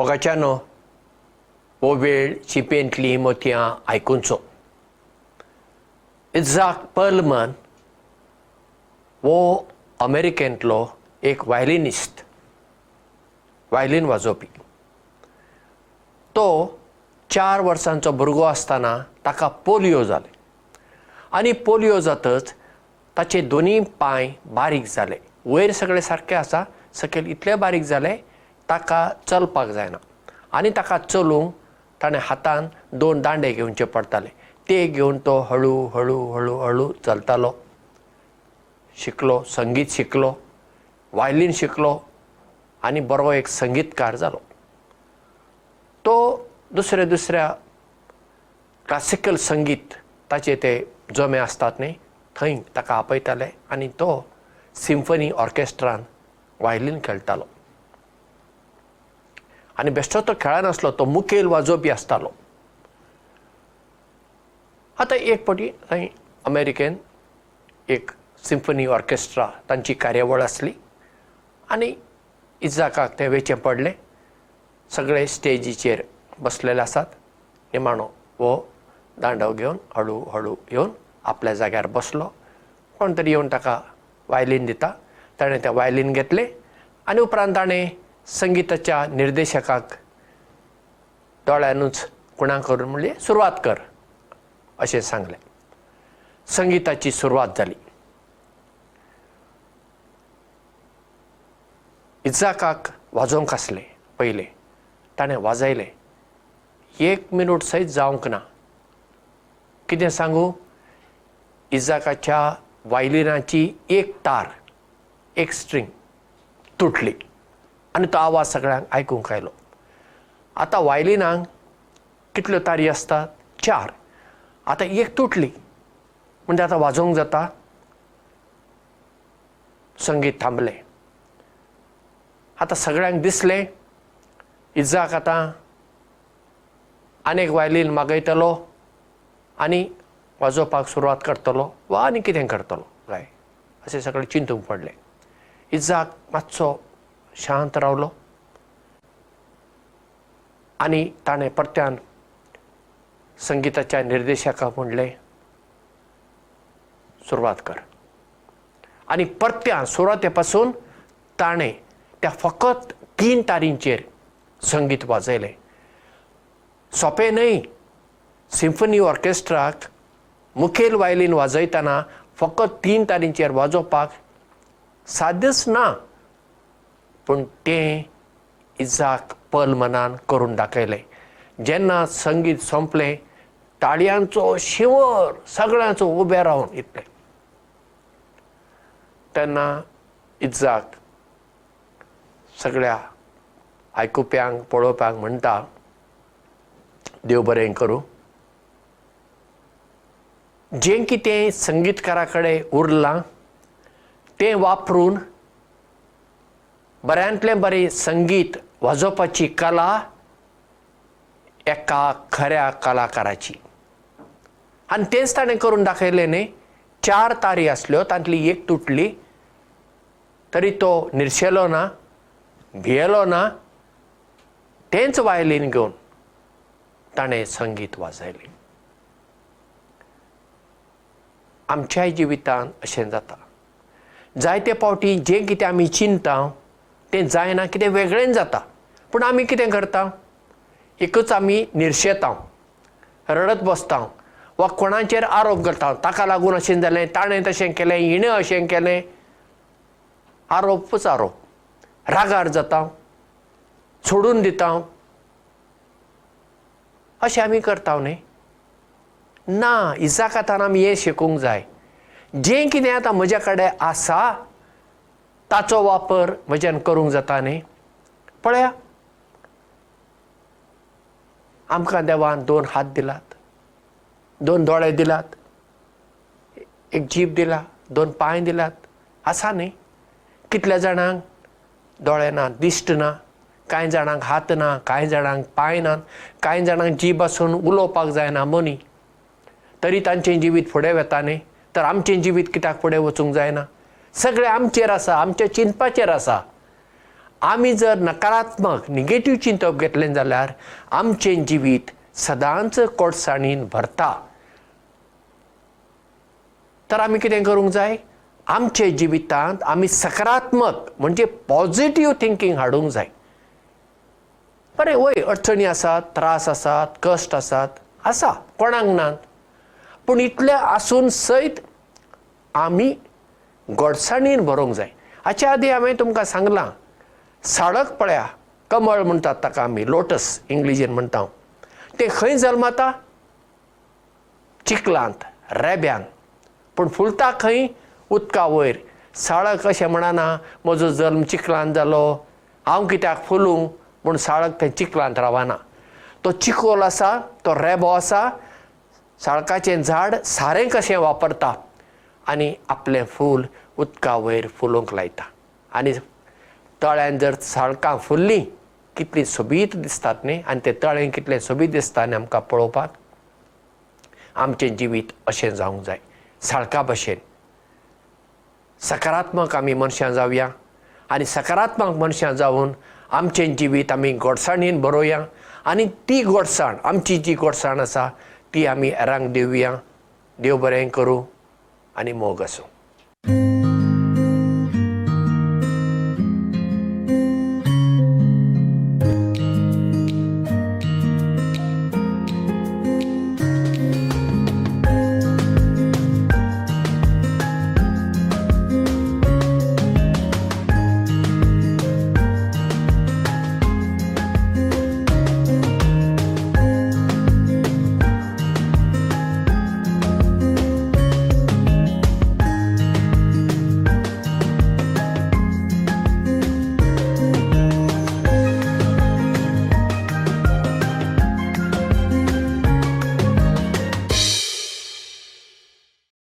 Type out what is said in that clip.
मोगाच्यानो हो वेळ चिपेंतली मोतयां आयकुचो इजाक पर्लमन हो अमेरिकेंतलो एक वायलिनिस्ट वायलीन वाजोवपी. तो चार वर्सांचो भुरगो आसतना ताका पोलियो जाले आनी पोलियो जातच ताचे दोनीय पांय बारीक जाले. वयर सगळे सारके आसा सकयल इतले बारीक जाले ताका चलपाक जायना. आनी ताका चलूंक ताणें हातान दोन दांडे घेवचे पडटाले. ते घेवन तो हळू हळू हळू हळू चलतालो. शिकलो संगीत शिकलो वायलीन शिकलो आनी बरो एक संगीतकार जालो. तो दुसऱ्या दुसऱ्या क्लासिकल संगीत ताचे ते जमे आसतात न्ही थंय ताका आपयताले आनी तो सिम्फनी ऑर्केस्ट्रान वायलीन खेळटालो आनी बेश्टो तो खेळनासलो तो मुखेल वाजोवपी आसतालो. आतां एक फावटी थंय अमेरिकेन एक सिम्फनी ऑर्केस्ट्रा तांची कार्यावळ आसली आनी इजाकाक ते वेचें पडलें. सगळे स्टेजीचेर बसलेले आसात. निमाणो हो दांडो घेवन हळू हळू येवन आपल्या जाग्यार बसलो. कोण तरी येवन ताका वायलीन दिता. ताणें तें वायलीन घेतलें आनी उपरांत ताणें संगिताच्या निर्देशकाक दोळ्यानूच कुणाक करून म्हणलें सुरवात कर अशें सांगलें. संगिताची सुरवात जाली इजाकाक वाजोवंक आसलें पयलें ताणें वाजयलें. एक मिनूट सयत जावंक ना. कितें सांगू? इजाकाच्या वायलिनाची एक तार एक स्ट्रींग तुटली आनी तो आवाज सगळ्यांक आयकूंक आयलो आतां वायलिनाक कितल्यो तारी आसतात? चार. आतां एक तुटली. म्हणजे आतां वाजोवंक जाता. संगीत थांबलें. आतां सगळ्यांक दिसलें. इजाक आतां आनीक वायलीन मागयतलो आनी वाजोवपाक सुरवात करतलो वा आनी कितें करतलो. काय अशें सगळें चिंतूंक पडलें. इजाक मातसो शांत रावलो आनी ताणें परत्यान संगिताच्या निर्देशकाक म्हणलें सुरवात कर. आनी परत्यान सुरवाते पासून ताणें त्या फकत तीन तारींचेर संगीत वाजयलें. सोंपें न्हय सिम्फनी ऑर्केस्ट्राक मुखेल वायलीन वाजयतना फकत तीन तारींचेर वाजोवपाक साध्यच ना पूण तें इजाक पलमनान करून दाखयलें. जेन्ना संगीत सोंपलें ताळयांचो शिंवर सगळ्यांचो उबे रावन इतलें तेन्ना इजाक सगळ्या आयकुप्यांक पळोवप्यांक म्हणटा देव बरें करूं. जें कितें संगीतकारा कडेन उरलां तें वापरून बऱ्यांतलें बरें संगीत वाजोवपाची कला एका खऱ्या कलाकाराची. आनी तेंच ताणें करून दाखयलें न्ही चार तारी आसल्यो तांतली एक तुटली तरी तो निर्शेलो ना भियेलो ना तेंच वायलीन घेवन ताणें संगीत वाजयलें. आमच्याय जिवितांत अशें जाता. जायते फावटी जें कितें आमी चिंता तें जायना कितें वेगळें जाता. पूण आमी कितें करता? एकच आमी निर्शेता. रडत बसता. वा कोणाचेर आरोप करता. ताका लागून अशें जालें ताणें तशें केलें हिणें अशें केलें. आरोपच आरोप. रागार जाता. सोडून दिता. अशें आमी करता न्ही? ना इजाकातान आमी हें शिकूंक जाय. जें कितें आतां म्हजे कडेन आसा ताचो वापर म्हज्यान करूंक जाता न्ही. पळया आमकां देवान दोन हात दिलात दोन दोळे दिलात एक जीब दिला दोन पांय दिलात. आसा न्ही? कितल्या जाणांक दोळे ना दिश्ट ना कांय जाणांक हात ना कांय जाणांक पांय नात कांय जाणांक जीब आसून उलोवपाक जायना मनी. तरी तांचें जिवीत फुडें वता न्ही. तर आमचें जिवीत कित्याक फुडें वचूंक जायना सगळें आमचेर आसा आमच्या चिंतपाचेर आसा. आमी जर नकारात्मक निगेटीव चिंतप घेतलें जाल्यार आमचें जिवीत सदांच कोडसाणीन भरता. तर आमी कितें करूंक जाय? आमचे जिवितांत आमी सकारात्मक म्हणजे पॉझिटीव थिंकींग हाडूंक जाय. बरें वय अडचणी आसात त्रास आसात कश्ट आसात आसा कोणाक नात. पूण इतले आसून सयत आमी गोडसाणीन बरोवंक जाय. हाच्या आदीं हांवें तुमकां सांगलां साळक पळया कमळ म्हणटात ताका आमी लोटस इंग्लिशीन म्हणटा तें खंय जल्मता? चिखलांत रेब्यांत पूण फुलता खंय? उदका वयर. साळक अशें म्हणना म्हजो जल्म चिखलांत जालो हांव कित्याक फुलूं? पूण साळक थंय चिखलांत रावना. तो चिखोल आसा तो रेबो आसा साळकाचें झाड सारें कशें वापरता. आनी आपलें फूल उदका वयर फुलोवंक लायता. आनी तळ्यान जर साळकां फुल्लीं कितलीं सोबीत दिसतात न्ही? आनी तें तळें कितलें सोबीत दिसता न्ही आमकां पळोवपाक? आमचें जिवीत अशें जावंक जाय. साळका भशेन. सकारात्मक आमी मनशां जावया. आनी सकारात्मक मनशां जावन आमचें जिवीत आमी गोडसाणीन बरोवया. आनी ती गोडसाण आमची जी गोडसाण आसा ती आमी हेरांक दिवया देव बरें करूं आनी मोग आसूं